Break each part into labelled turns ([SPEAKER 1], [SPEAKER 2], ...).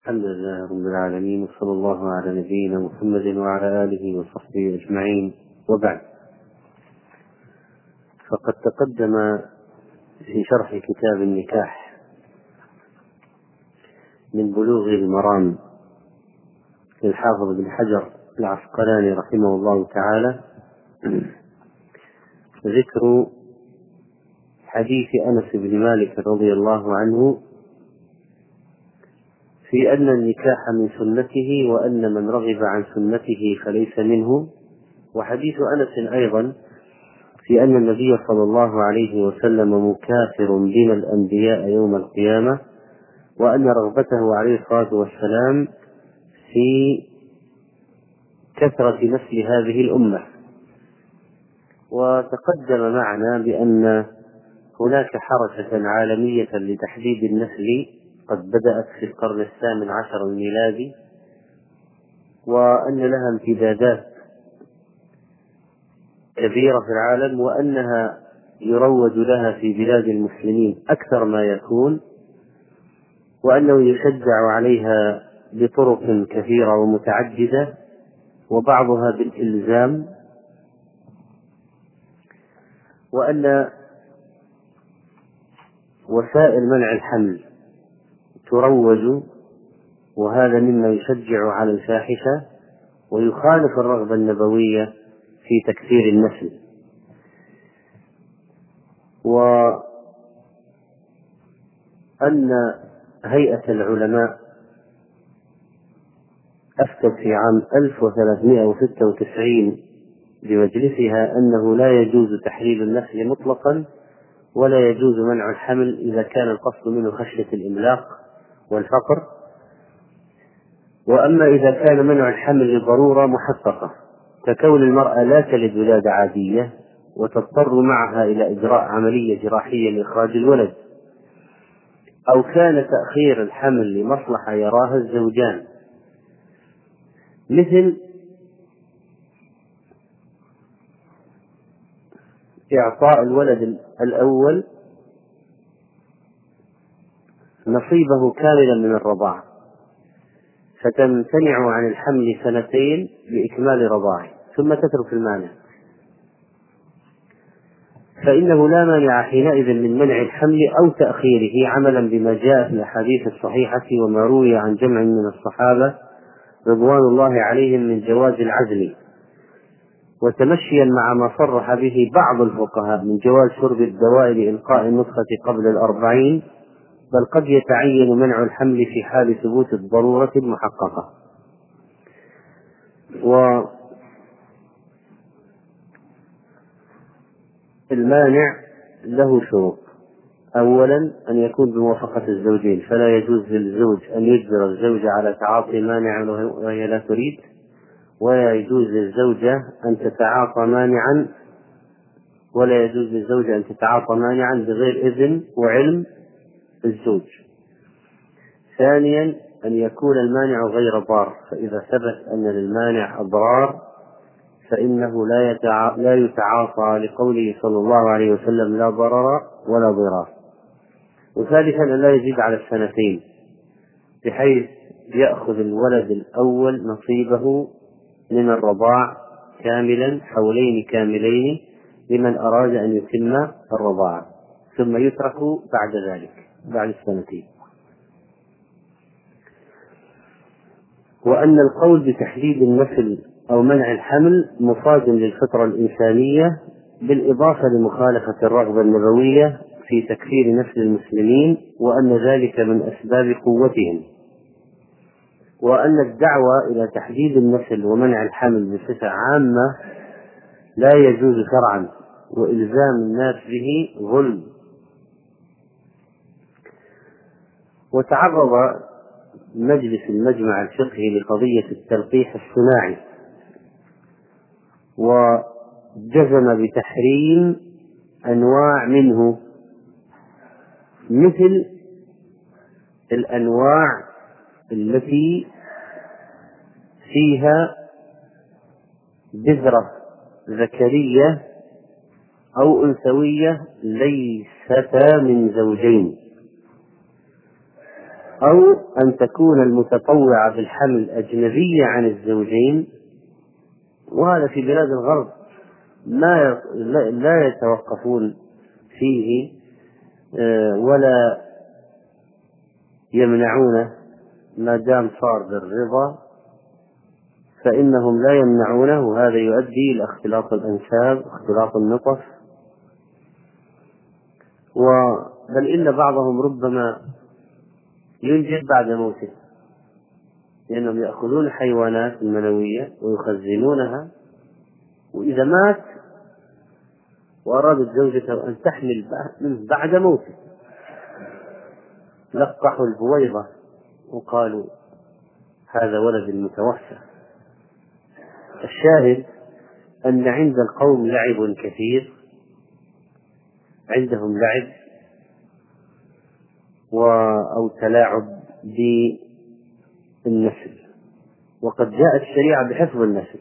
[SPEAKER 1] الحمد لله رب العالمين وصلى الله على نبينا محمد وعلى آله وصحبه أجمعين. وبعد فقد تقدم في شرح كتاب النكاح من بلوغ المرام للحافظ بن حجر العسقلاني رحمه الله تعالى. ذكر حديث أنس بن مالك رضي الله عنه في أن النكاح من سنته وأن من رغب عن سنته فليس منه. وحديث أنس أيضا في أن النبي صلى الله عليه وسلم مكافر بنا الأنبياء يوم القيامة وأن رغبته عليه الصلاة والسلام في كثرة نسل هذه الأمة. وتقدم معنا بأن هناك حركة عالمية لتحديد النسل قد بدأت في القرن الثامن عشر الميلادي وأن لها امتدادات كبيرة في العالم وأنها يروج لها في بلاد المسلمين أكثر ما يكون وأنه يشجع عليها بطرق كثيرة ومتعددة وبعضها بالإلزام وأن وسائل منع الحمل تروج وهذا مما يشجع على الفاحشة ويخالف الرغبة النبوية في تكثير النسل. وأن هيئة العلماء أفتت في عام 1396 بمجلسها أنه لا يجوز تحليل النسل مطلقا ولا يجوز منع الحمل إذا كان القصد منه خشية الإملاق. والفقر. وأما إذا كان منع الحمل لضرورة محققة ككون المرأة لا تلد ولادة عادية وتضطر معها إلى إجراء عملية جراحية لإخراج الولد. أو كان تأخير الحمل لمصلحة يراها الزوجان. مثل إعطاء الولد الأول نصيبه كاملا من الرضاعة فتمتنع عن الحمل سنتين لإكمال رضاعه. ثم تترك المانع. فإنه لا مانع حينئذ من منع الحمل أو تأخيره عملا بما جاء في الأحاديث الصحيحة وما روي عن جمع من الصحابة رضوان الله عليهم من جواز العزل. وتمشيا مع ما صرح به بعض الفقهاء من جواز شرب الدواء لإلقاء النسخة قبل الأربعين بل قد يتعين منع الحمل في حال ثبوت الضرورة المحققة. و المانع له شروط. أولا أن يكون بموافقة الزوجين فلا يجوز للزوج أن يجبر الزوجة على تعاطي مانع وهي لا تريد ولا يجوز للزوجة أن تتعاطى مانعا ولا يجوز للزوجة أن تتعاطى مانعا بغير إذن وعلم الزوج. ثانيا أن يكون المانع غير ضار، فإذا ثبت أن للمانع أضرار فإنه لا. لا يتعاطى لقوله صلى الله عليه وسلم لا ضرر ولا ضرار. وثالثا أن لا يزيد على السنتين بحيث يأخذ الولد الأول نصيبه من الرضاع كاملا حولين كاملين لمن أراد أن يتم الرضاعة ثم يترك بعد ذلك بعد السنتين. وأن القول بتحديد النسل أو منع الحمل مصاد للفطرة الإنسانية بالإضافة لمخالفة الرغبة النبوية في تكفير نسل المسلمين وأن ذلك من أسباب قوتهم. وأن الدعوة إلى تحديد النسل ومنع الحمل بصفة عامة لا يجوز شرعا وإلزام الناس به ظلم. وتعرض مجلس المجمع الفقهي لقضية التلقيح الصناعي وجزم بتحريم أنواع منه مثل الأنواع التي فيها بذرة ذكرية أو أنثوية ليستا من زوجين. أو أن تكون المتطوعة بالحمل أجنبية عن الزوجين وهذا في بلاد الغرب ما لا يتوقفون فيه آه، ولا يمنعونه ما دام صار بالرضا فإنهم لا يمنعونه. وهذا يؤدي إلى اختلاط الأنساب واختلاط النطف. بل إن بعضهم ربما ينجب بعد موته. لأنهم يأخذون الحيوانات المنوية ويخزنونها وإذا مات وأرادت زوجته أن تحمل منه بعد موته. لقحوا البويضة وقالوا هذا ولد المتوفى. الشاهد أن عند القوم لعب كثير. عندهم لعب و أو تلاعب بالنسل. وقد جاءت الشريعة بحفظ النسل.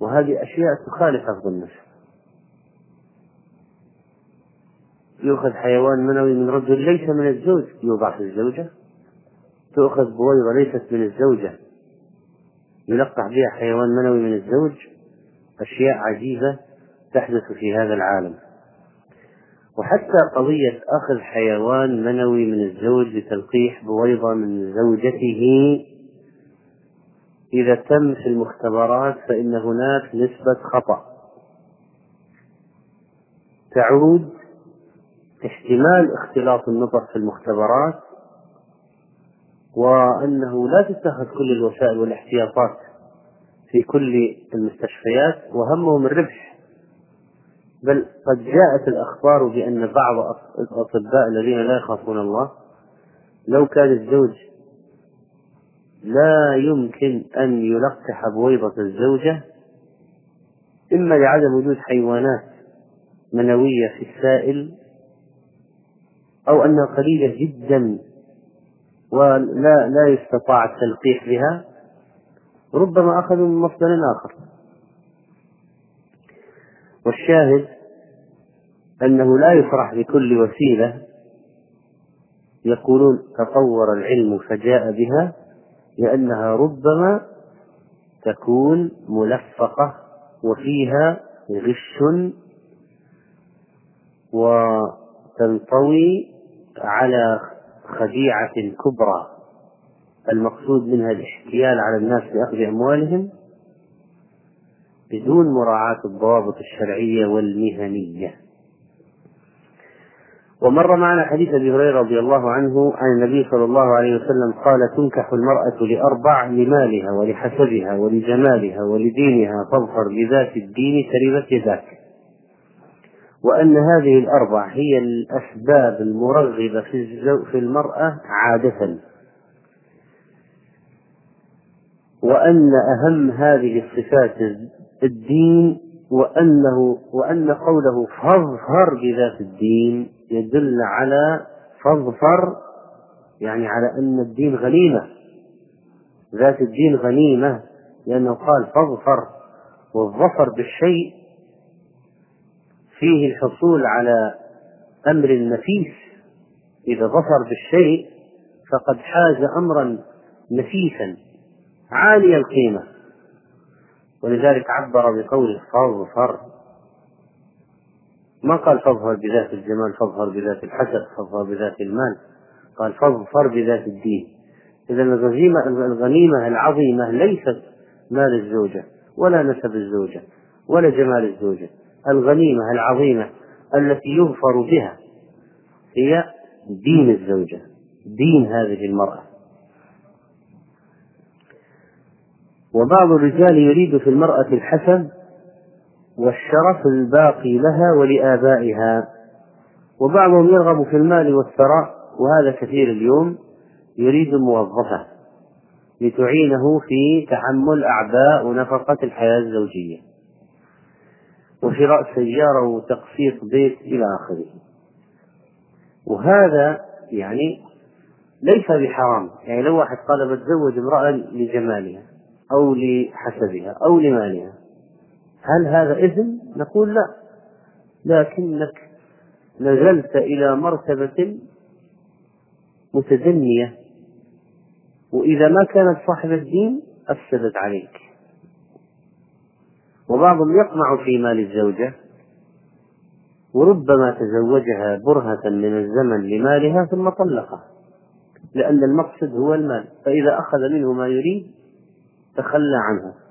[SPEAKER 1] وهذه أشياء تخالف حفظ النسل. يؤخذ حيوان منوي من رجل ليس من الزوج يوضع في الزوجة. تؤخذ بويضة ليست من الزوجة يلقح بها حيوان منوي من الزوج. أشياء عجيبة تحدث في هذا العالم. وحتى قضية أخذ حيوان منوي من الزوج لتلقيح بويضة من زوجته. إذا تم في المختبرات فإن هناك نسبة خطأ. تعود احتمال اختلاط النطق في المختبرات وأنه لا تتخذ كل الوسائل والاحتياطات في كل المستشفيات وهمهم الربح. بل قد جاءت الأخبار بأن بعض الأطباء الذين لا يخافون الله لو كان الزوج لا يمكن أن يلقح بويضة الزوجة إما لعدم وجود حيوانات منوية في السائل أو أنها قليلة جدا ولا لا يستطاع التلقيح بها ربما أخذوا من مصدر آخر. والشاهد أنه لا يفرح بكل وسيلة يقولون تطور العلم فجاء بها لأنها ربما تكون ملفقة وفيها غش وتنطوي على خديعة كبرى. المقصود منها الاحتيال على الناس بأخذ أموالهم بدون مراعاة الضوابط الشرعية والمهنية. ومر معنا حديث أبي هريرة رضي الله عنه عن النبي صلى الله عليه وسلم قال تنكح المرأة لأربع لمالها ولحسبها ولجمالها ولدينها فاظفر بذات الدين تربت يداك وأن هذه الأربع هي الأسباب المرغبة في في المرأة عادة. وأن أهم هذه الصفات الدين وأنه وأن قوله فاظفر بذات الدين يدل على فاظفر يعني على أن الدين غنيمة. ذات الدين غنيمة لأنه قال فاظفر والظفر بالشيء فيه الحصول على أمر نفيس. إذا ظفر بالشيء فقد حاز أمرا نفيسا عالي القيمة. ولذلك عبر بقوله فاظفر. ما قال فاظفر بذات الجمال فاظفر بذات الحسب فاظفر بذات المال. قال فاظفر بذات الدين. إذا الغنيمة الغنيمة العظيمة ليست مال الزوجة ولا نسب الزوجة ولا جمال الزوجة. الغنيمة العظيمة التي يظفر بها هي دين الزوجة دين هذه المرأة. وبعض الرجال يريد في المرأة الحسن والشرف الباقي لها ولآبائها. وبعضهم يرغب في المال والثراء وهذا كثير اليوم يريد موظفة لتعينه في تحمل أعباء ونفقة الحياة الزوجية. وشراء سيارة وتقسيط بيت إلى آخره. وهذا يعني ليس بحرام. يعني لو واحد قال بتزوج امرأة لجمالها أو لحسبها أو لمالها هل هذا إثم؟ نقول لا. لكنك نزلت إلى مرتبة متدنية وإذا ما كانت صاحبة دين أفسدت عليك. وبعضهم يطمع في مال الزوجة وربما تزوجها برهة من الزمن لمالها ثم طلقها لأن المقصد هو المال. فإذا أخذ منه ما يريد تخلى عنها.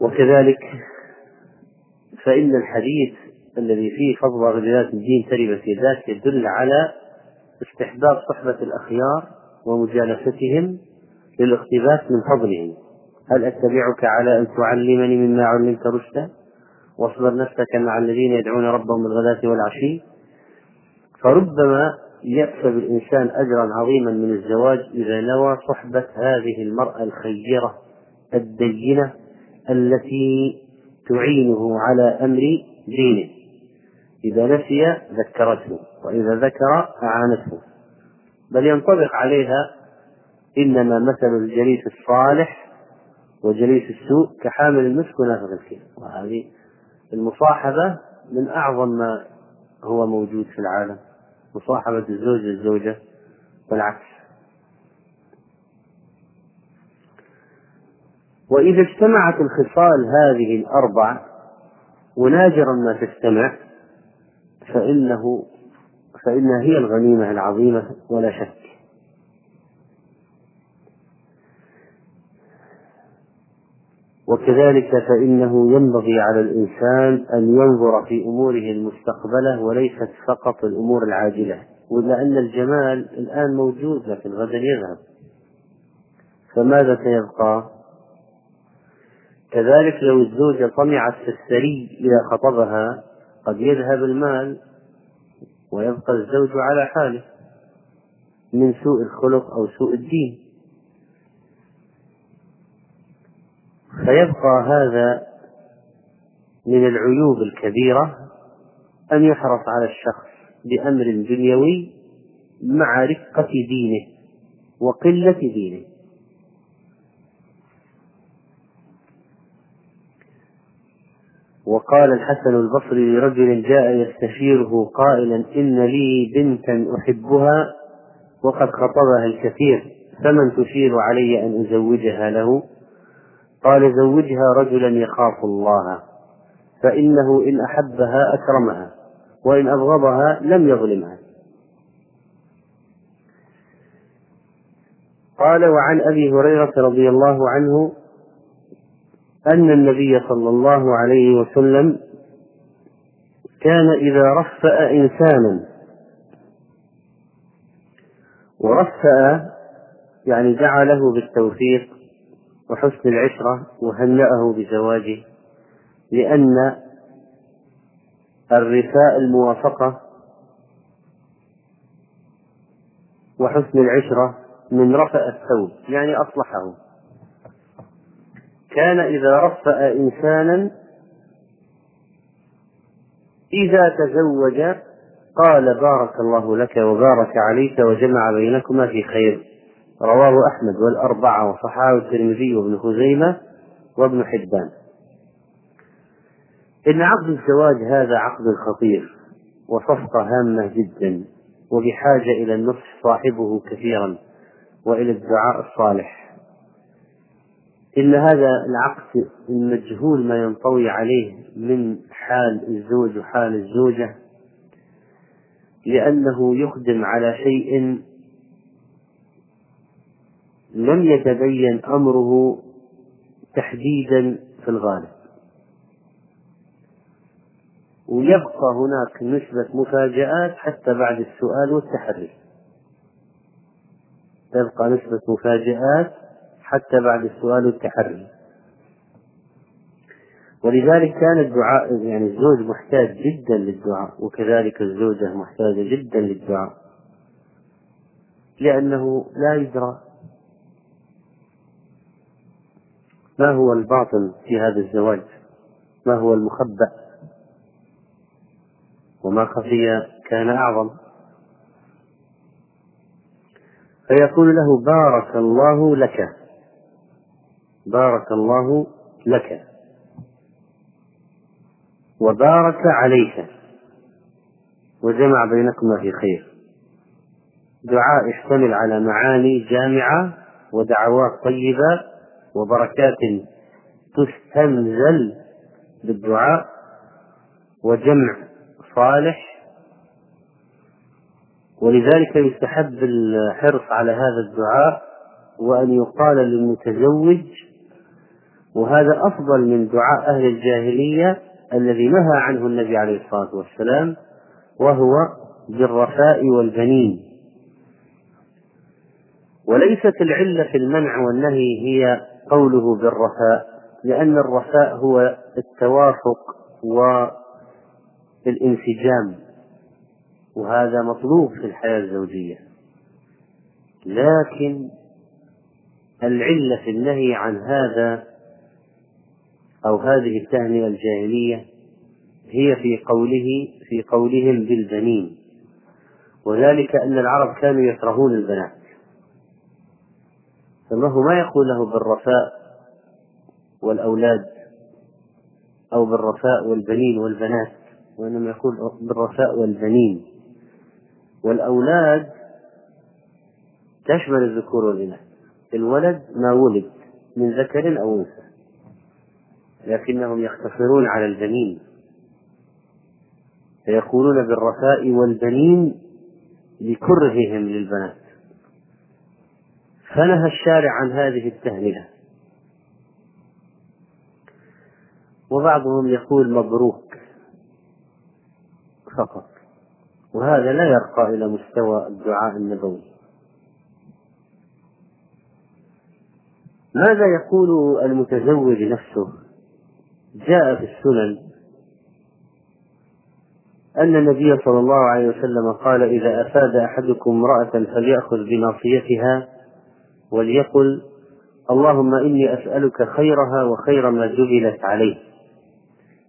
[SPEAKER 1] وكذلك فإن الحديث الذي فيه فضل رجلات الدين تربت يداك يدل على استحباب صحبة الأخيار ومجالستهم للاقتباس من فضلهم. هل أتبعك على أن تعلمني مما علمت رشدا؟ واصبر نفسك مع الذين يدعون ربهم بالغداة والعشي. فربما يكسب الإنسان أجرا عظيما من الزواج إذا نوى صحبة هذه المرأة الخيرة الدينة التي تعينه على أمر دينه. إذا نسي ذكرته وإذا ذكر أعانته. بل ينطبق عليها إنما مثل الجليس الصالح وجليس السوء كحامل المسك ونافذ الكيل وهذه المصاحبة من أعظم ما هو موجود في العالم. مصاحبة الزوج للزوجة والعكس. وإذا اجتمعت الخصال هذه الأربع ونادرا ما تجتمع فإنه فإنها هي الغنيمة العظيمة ولا شك وكذلك فإنه ينبغي على الإنسان أن ينظر في أموره المستقبلة وليست فقط الأمور العاجلة ولأن الجمال الآن موجود لكن غدا يذهب فماذا سيبقى؟ كذلك لو الزوجة طمعت في الثري إذا خطبها قد يذهب المال ويبقى الزوج على حاله من سوء الخلق أو سوء الدين. فيبقى هذا من العيوب الكبيرة أن يحرص على الشخص بأمر دنيوي مع رقة دينه وقلة دينه. وقال الحسن البصري لرجل جاء يستشيره قائلا إن لي بنتا أحبها وقد خطبها الكثير فمن تشير علي أن أزوجها له? قال زوجها رجلا يخاف الله فإنه إن أحبها أكرمها وإن أبغضها لم يظلمها. قال وعن أبي هريرة رضي الله عنه أن النبي صلى الله عليه وسلم كان إذا رفأ إنسانا ورفأ يعني دعا بالتوفيق وحسن العشرة وهنأه بزواجه لأن الرثاء الموافقة وحسن العشرة من رفأ الثوب يعني أصلحه. كان إذا رفأ إنسانا إذا تزوج قال بارك الله لك وبارك عليك وجمع بينكما في خير. رواه أحمد والأربعة وصححه الترمذي وابن خزيمة وابن حبان. إن عقد الزواج هذا عقد خطير وصفقة هامة جدا وبحاجة إلى النصح صاحبه كثيرا وإلى الدعاء الصالح. إن هذا العقد المجهول ما ينطوي عليه من حال الزوج وحال الزوجة لأنه يخدم على شيء لم يتبين أمره تحديدا في الغالب. ويبقى هناك نسبة مفاجآت حتى بعد السؤال والتحري تبقى نسبة مفاجآت حتى بعد السؤال والتحري ولذلك كان الدعاء يعني الزوج محتاج جدا للدعاء وكذلك الزوجة محتاجة جدا للدعاء. لأنه لا يدرى ما هو الباطن في هذا الزواج ما هو المخبأ وما خفي كان أعظم. فيقول له بارك الله لك. بارك الله لك. وبارك عليك. وجمع بينكما في خير. دعاء يشتمل على معاني جامعة ودعوات طيبة وبركات تستنزل بالدعاء وجمع صالح. ولذلك يستحب الحرص على هذا الدعاء وأن يقال للمتزوج وهذا أفضل من دعاء أهل الجاهلية الذي نهى عنه النبي عليه الصلاة والسلام وهو بالرفاء والبنين. وليست العلة في المنع والنهي هي قوله بالرفاء لأن الرفاء هو التوافق والانسجام وهذا مطلوب في الحياة الزوجية. لكن العلة في النهي عن هذا أو هذه التهنئة الجاهلية هي في قوله في قولهم بالبنين. وذلك أن العرب كانوا يكرهون البنات. فالله ما يقول له بالرفاء والأولاد أو بالرفاء والبنين والبنات وإنما يقول بالرفاء والبنين. والأولاد تشمل الذكور والإناث. الولد ما ولد من ذكر أو أنثى. لكنهم يقتصرون على البنين. فيقولون بالرفاء والبنين لكرههم للبنات. فنهى الشارع عن هذه التهنئة وبعضهم يقول مبروك فقط. وهذا لا يرقى إلى مستوى الدعاء النبوي. ماذا يقول المتزوج نفسه؟ جاء في السنن أن النبي صلى الله عليه وسلم قال إذا أفاد أحدكم امرأة فليأخذ بناصيتها وليقل اللهم إني أسألك خيرها وخير ما جبلت عليه.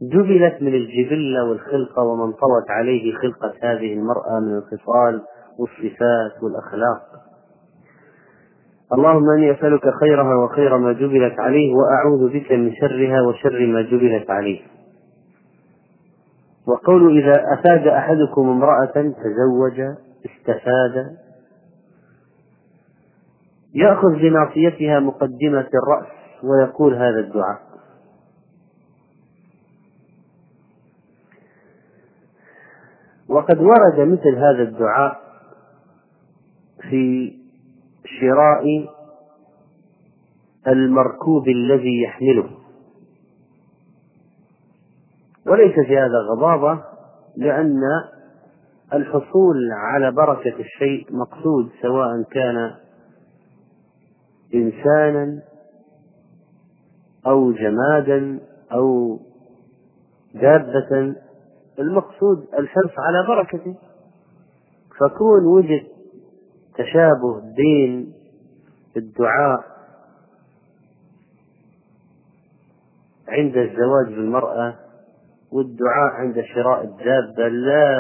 [SPEAKER 1] جبلت من الجبلة والخلقة ومن طوت عليه خلقة هذه المرأة من الخصال والصفات والأخلاق. اللهم إني أسألك خيرها وخير ما جبلت عليه وأعوذ بك من شرها وشر ما جبلت عليه. وقول إذا أفاد أحدكم امرأة تزوج استفاد. يأخذ بناصيتها مقدمة الرأس ويقول هذا الدعاء. وقد ورد مثل هذا الدعاء في شراء المركوب الذي يحمله. وليس في هذا غضاضة لأن الحصول على بركة الشيء مقصود سواء كان إنسانا أو جمادا أو دابة. المقصود الحرص على بركته. فكون وجد تشابه بين الدعاء عند الزواج بالمرأة والدعاء عند شراء الدابة لا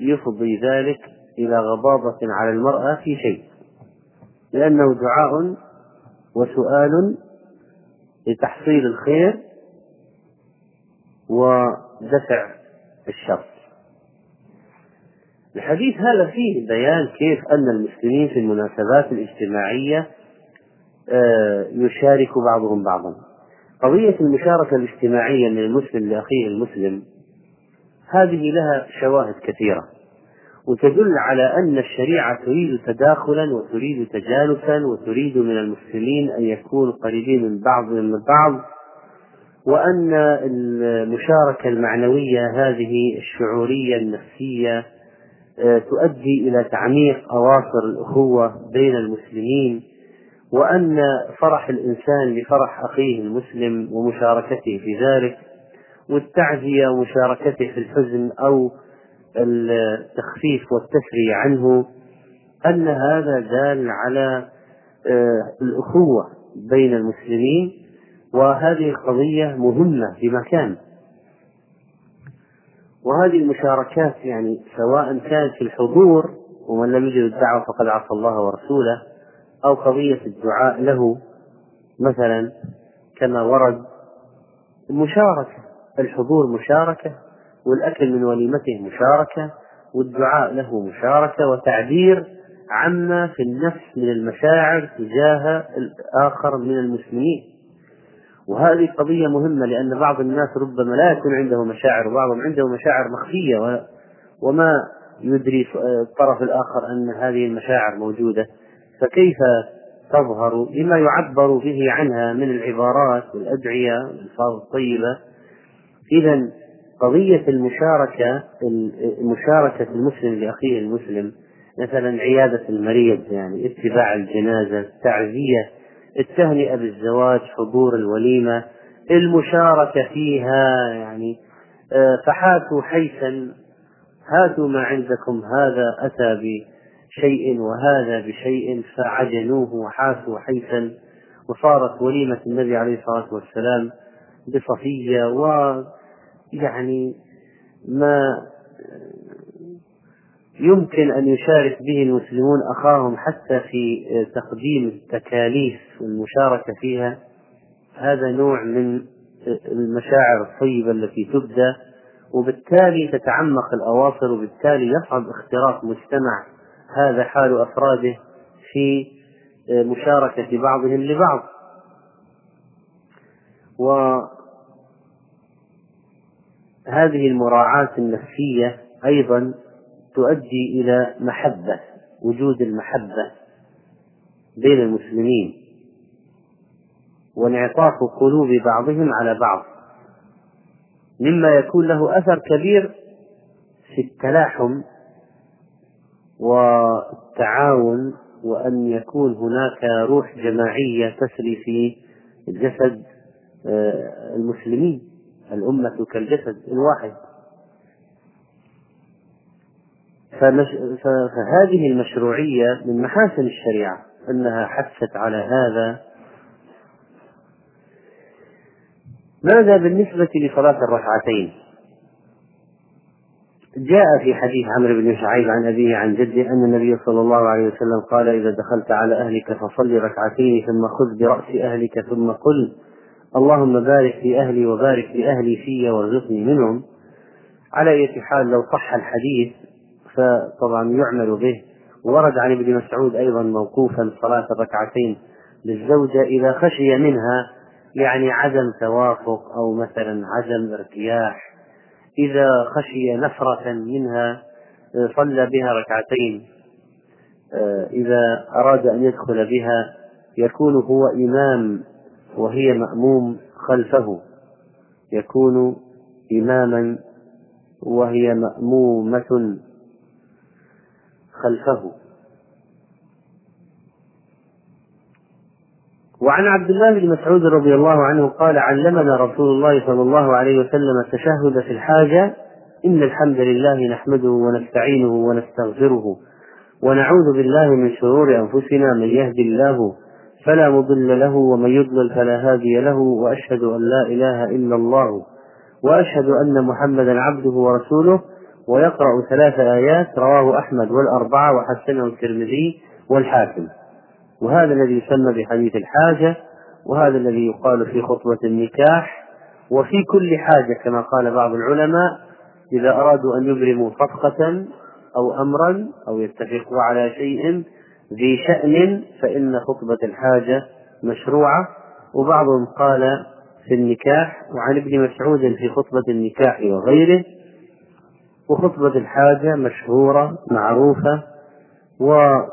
[SPEAKER 1] يفضي ذلك إلى غضاضة على المرأة في شيء لأنه دعاء وسؤال لتحصيل الخير ودفع الشر. الحديث هذا فيه بيان كيف أن المسلمين في المناسبات الاجتماعية آه، يشارك بعضهم بعضا. قضية المشاركة الاجتماعية من المسلم لأخيه المسلم هذه لها شواهد كثيرة وتدل على أن الشريعة تريد تداخلا وتريد تجانسا وتريد من المسلمين أن يكونوا قريبين من بعضهم من بعض وأن المشاركة المعنوية هذه الشعورية النفسية تؤدي إلى تعميق أواصر الأخوة بين المسلمين وأن فرح الإنسان لفرح أخيه المسلم ومشاركته في ذلك والتعزية ومشاركته في الحزن أو التخفيف والتسري عنه أن هذا دال على آه، الأخوة بين المسلمين وهذه القضية مهمة بمكان. وهذه المشاركات يعني سواء كانت في الحضور ومن لم يجد الدعوة فقد عصى الله ورسوله أو قضية الدعاء له مثلا كما ورد المشاركة الحضور مشاركة والأكل من وليمته مشاركة والدعاء له مشاركة وتعبير عما في النفس من المشاعر تجاه الآخر من المسلمين. وهذه قضية مهمة لأن بعض الناس ربما لا يكون عنده مشاعر وبعضهم عنده مشاعر مخفية وما يدري الطرف الآخر أن هذه المشاعر موجودة. فكيف تظهر بما يعبر به عنها من العبارات والأدعية والألفاظ الطيبة؟ إذا قضية المشاركة مشاركة المسلم لأخيه المسلم مثلا عيادة المريض يعني اتباع الجنازة التعزية التهنئة بالزواج حضور الوليمة المشاركة فيها يعني آه، فحاتوا حيثا هاتوا ما عندكم هذا أتى بشيء وهذا بشيء فعجنوه وحاسوا حيثا وصارت وليمة النبي عليه الصلاة والسلام بصفية ويعني ما يمكن أن يشارك به المسلمون أخاهم حتى في تقديم التكاليف والمشاركة فيها. هذا نوع من المشاعر الطيبة التي تبدأ وبالتالي تتعمق الأواصر وبالتالي يصعب اختراق مجتمع هذا حال أفراده في مشاركة بعضهم لبعض. وهذه المراعاة النفسية أيضا تؤدي إلى محبة وجود المحبة بين المسلمين وانعطاف قلوب بعضهم على بعض مما يكون له أثر كبير في التلاحم والتعاون وأن يكون هناك روح جماعية تسري في جسد آه، المسلمين الأمة كالجسد الواحد. فهذه المشروعية من محاسن الشريعة أنها حثت على هذا ماذا بالنسبة لصلاة الركعتين؟ جاء في حديث عمرو بن شعيب عن أبيه عن جده أن النبي صلى الله عليه وسلم قال إذا دخلت على أهلك فصل ركعتين ثم خذ برأس أهلك ثم قل اللهم بارك في أهلي وبارك لأهلي في وارزقني منهم على أية حال لو صح الحديث فطبعا يعمل به. ورد عن ابن مسعود أيضا موقوفا صلاة الركعتين للزوجة إذا خشي منها يعني عدم توافق أو مثلا عدم ارتياح. إذا خشي نفرة منها صلى بها ركعتين. إذا أراد أن يدخل بها يكون هو إمام وهي مأموم خلفه. يكون إماما وهي مأمومة خلفه. وعن عبد الله بن مسعود رضي الله عنه قال علمنا رسول الله صلى الله عليه وسلم التشهد في الحاجة. إن الحمد لله نحمده ونستعينه ونستغفره ونعوذ بالله من شرور أنفسنا من يهدي الله فلا مضل له ومن يضلل فلا هادي له وأشهد أن لا إله إلا الله وأشهد أن محمدا عبده ورسوله ويقرأ ثلاث آيات رواه أحمد والأربعة وحسنه الترمذي والحاكم. وهذا الذي يسمى بحديث الحاجة وهذا الذي يقال في خطبة النكاح وفي كل حاجة كما قال بعض العلماء إذا أرادوا أن يبرموا صفقة أو أمرا أو يتفقوا على شيء ذي شأن فإن خطبة الحاجة مشروعة. وبعضهم قال في النكاح وعن ابن مسعود في خطبة النكاح وغيره وخطبة الحاجة مشهورة معروفة وفيها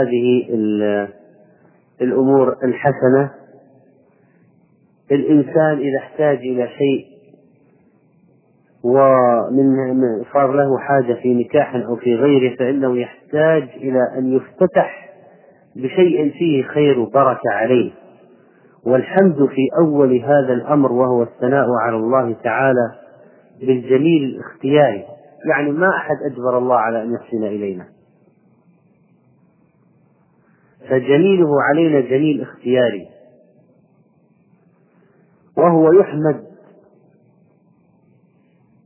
[SPEAKER 1] هذه الأمور الحسنة. الإنسان إذا احتاج إلى شيء ومن صار له حاجة في نكاح أو في غيره فإنه يحتاج إلى أن يفتتح بشيء فيه خير وبركة عليه. والحمد في أول هذا الأمر وهو الثناء على الله تعالى بالجميل الاختياري يعني ما أحد أجبر الله على أن يحسن إلينا. فجميله علينا جميل اختياري. وهو يحمد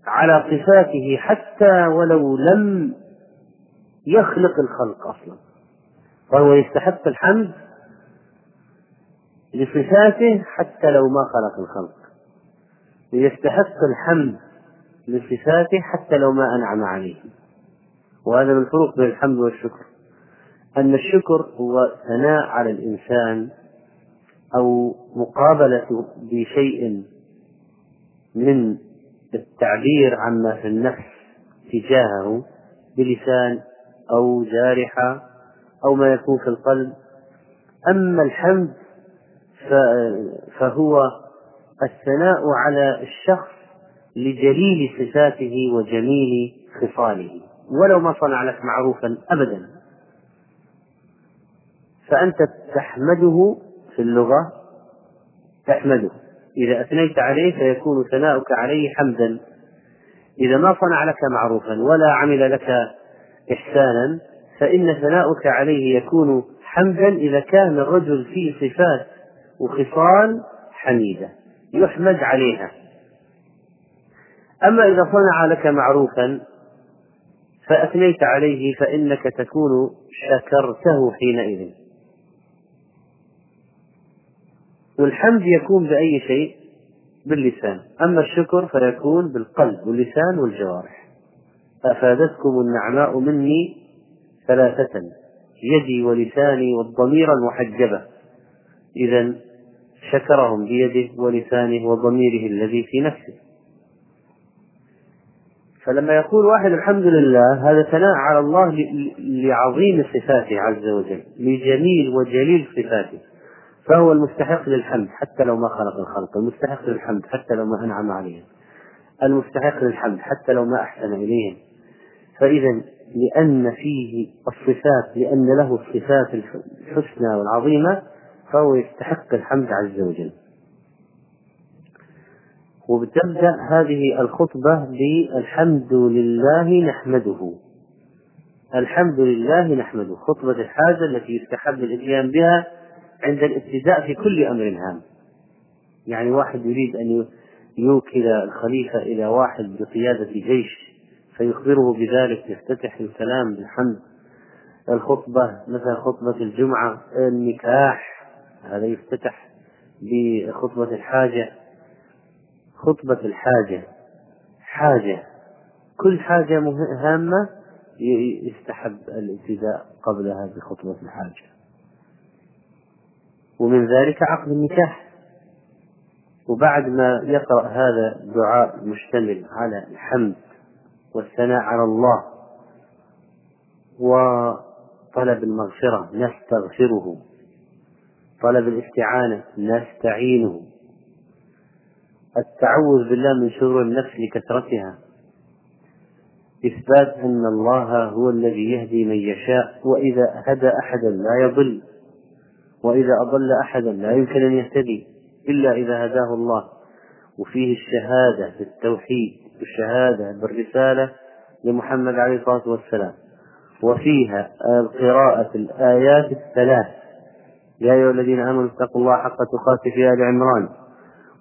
[SPEAKER 1] على صفاته حتى ولو لم يخلق الخلق أصلا. فهو يستحق الحمد لصفاته حتى لو ما خلق الخلق. يستحق الحمد لصفاته حتى لو ما أنعم عليه. وهذا من الفروق بين الحمد والشكر. أن الشكر هو ثناء على الإنسان أو مقابلة بشيء من التعبير عما في النفس تجاهه بلسان أو جارحة أو ما يكون في القلب. أما الحمد فهو الثناء على الشخص لجليل صفاته وجميل خصاله. ولو ما صنع لك معروفا أبدا. فأنت تحمده في اللغة تحمده. إذا أثنيت عليه فيكون ثناؤك عليه حمدا. إذا ما صنع لك معروفا ولا عمل لك إحسانا فإن ثناؤك عليه يكون حمدا إذا كان الرجل فيه صفات وخصال حميدة. يحمد عليها. أما إذا صنع لك معروفا فأثنيت عليه فإنك تكون شكرته حينئذ. والحمد يكون بأي شيء؟ باللسان. أما الشكر فيكون بالقلب واللسان والجوارح. أفادتكم النعماء مني ثلاثة. يدي ولساني والضمير المحجبة. إذا شكرهم بيده ولسانه وضميره الذي في نفسه. فلما يقول واحد الحمد لله هذا ثناء على الله لعظيم صفاته عز وجل لجميل وجليل صفاته. فهو المستحق للحمد حتى لو ما خلق الخلق المستحق للحمد حتى لو ما أنعم عليهم. المستحق للحمد حتى لو ما أحسن إليهم. فإذا لأن فيه الصفات لأن له الصفات الحسنى والعظيمة فهو يستحق الحمد عز وجل. وبتبدأ هذه الخطبة بالحمد لله نحمده. الحمد لله نحمده. خطبة الحاجة التي يستحب الإتيان بها عند الابتداء في كل أمر هام. يعني واحد يريد أن يوكل الخليفة إلى واحد بقيادة جيش فيخبره بذلك يفتتح الكلام بالحمد. الخطبة مثلا خطبة الجمعة النكاح هذا يفتتح بخطبة الحاجة. خطبة الحاجة. حاجة. كل حاجة هامة يستحب الابتداء قبلها بخطبة الحاجة. ومن ذلك عقد النكاح. وبعد ما يقرأ هذا الدعاء مشتمل على الحمد والثناء على الله وطلب المغفرة نستغفره. طلب الاستعانة نستعينه. التعوذ بالله من شرور النفس لكثرتها. إثبات أن الله هو الذي يهدي من يشاء وإذا هدى أحدا لا يضل وإذا أضل أحدا لا يمكن أن يهتدي إلا إذا هداه الله. وفيه الشهادة بالتوحيد والشهادة بالرسالة لمحمد عليه الصلاة والسلام. وفيها قراءة الآيات الثلاث. يا أيها الذين آمنوا اتقوا الله حق تقاته في آل عمران.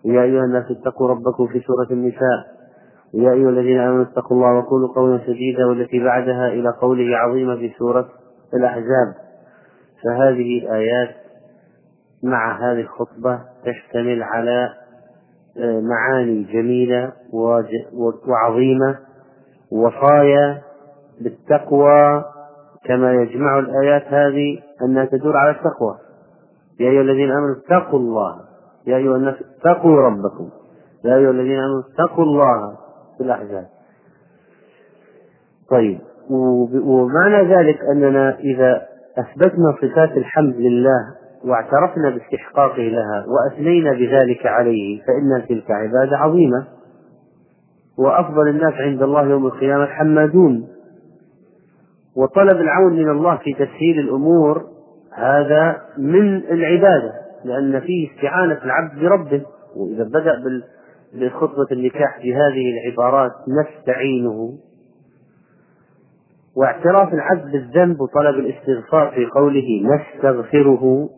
[SPEAKER 1] ويا أيها الناس اتقوا ربكم في سورة النساء. ويا أيها الذين آمنوا اتقوا الله وقولوا قولا سديدا والتي بعدها إلى قوله عظيمة في سورة الأحزاب. فهذه الآيات مع هذه الخطبة تشتمل على آه، معاني جميلة وعظيمة. وصايا بالتقوى كما يجمع الآيات هذه أنها تدور على التقوى. يا أيها الذين آمنوا اتقوا الله. يا أيها الناس اتقوا ربكم. يا أيها الذين آمنوا اتقوا الله في الأحزاب. طيب ومعنى ذلك أننا إذا أثبتنا صفات الحمد لله واعترفنا باستحقاقه لها وأثنينا بذلك عليه فإن تلك عبادة عظيمة. وأفضل الناس عند الله يوم القيامة حمادون وطلب العون من الله في تسهيل الأمور هذا من العبادة. لأن فيه استعانة العبد بربه. وإذا بدأ بخطبة النكاح في هذه العبارات نستعينه. واعتراف العبد بالذنب وطلب الاستغفار في قوله نستغفره.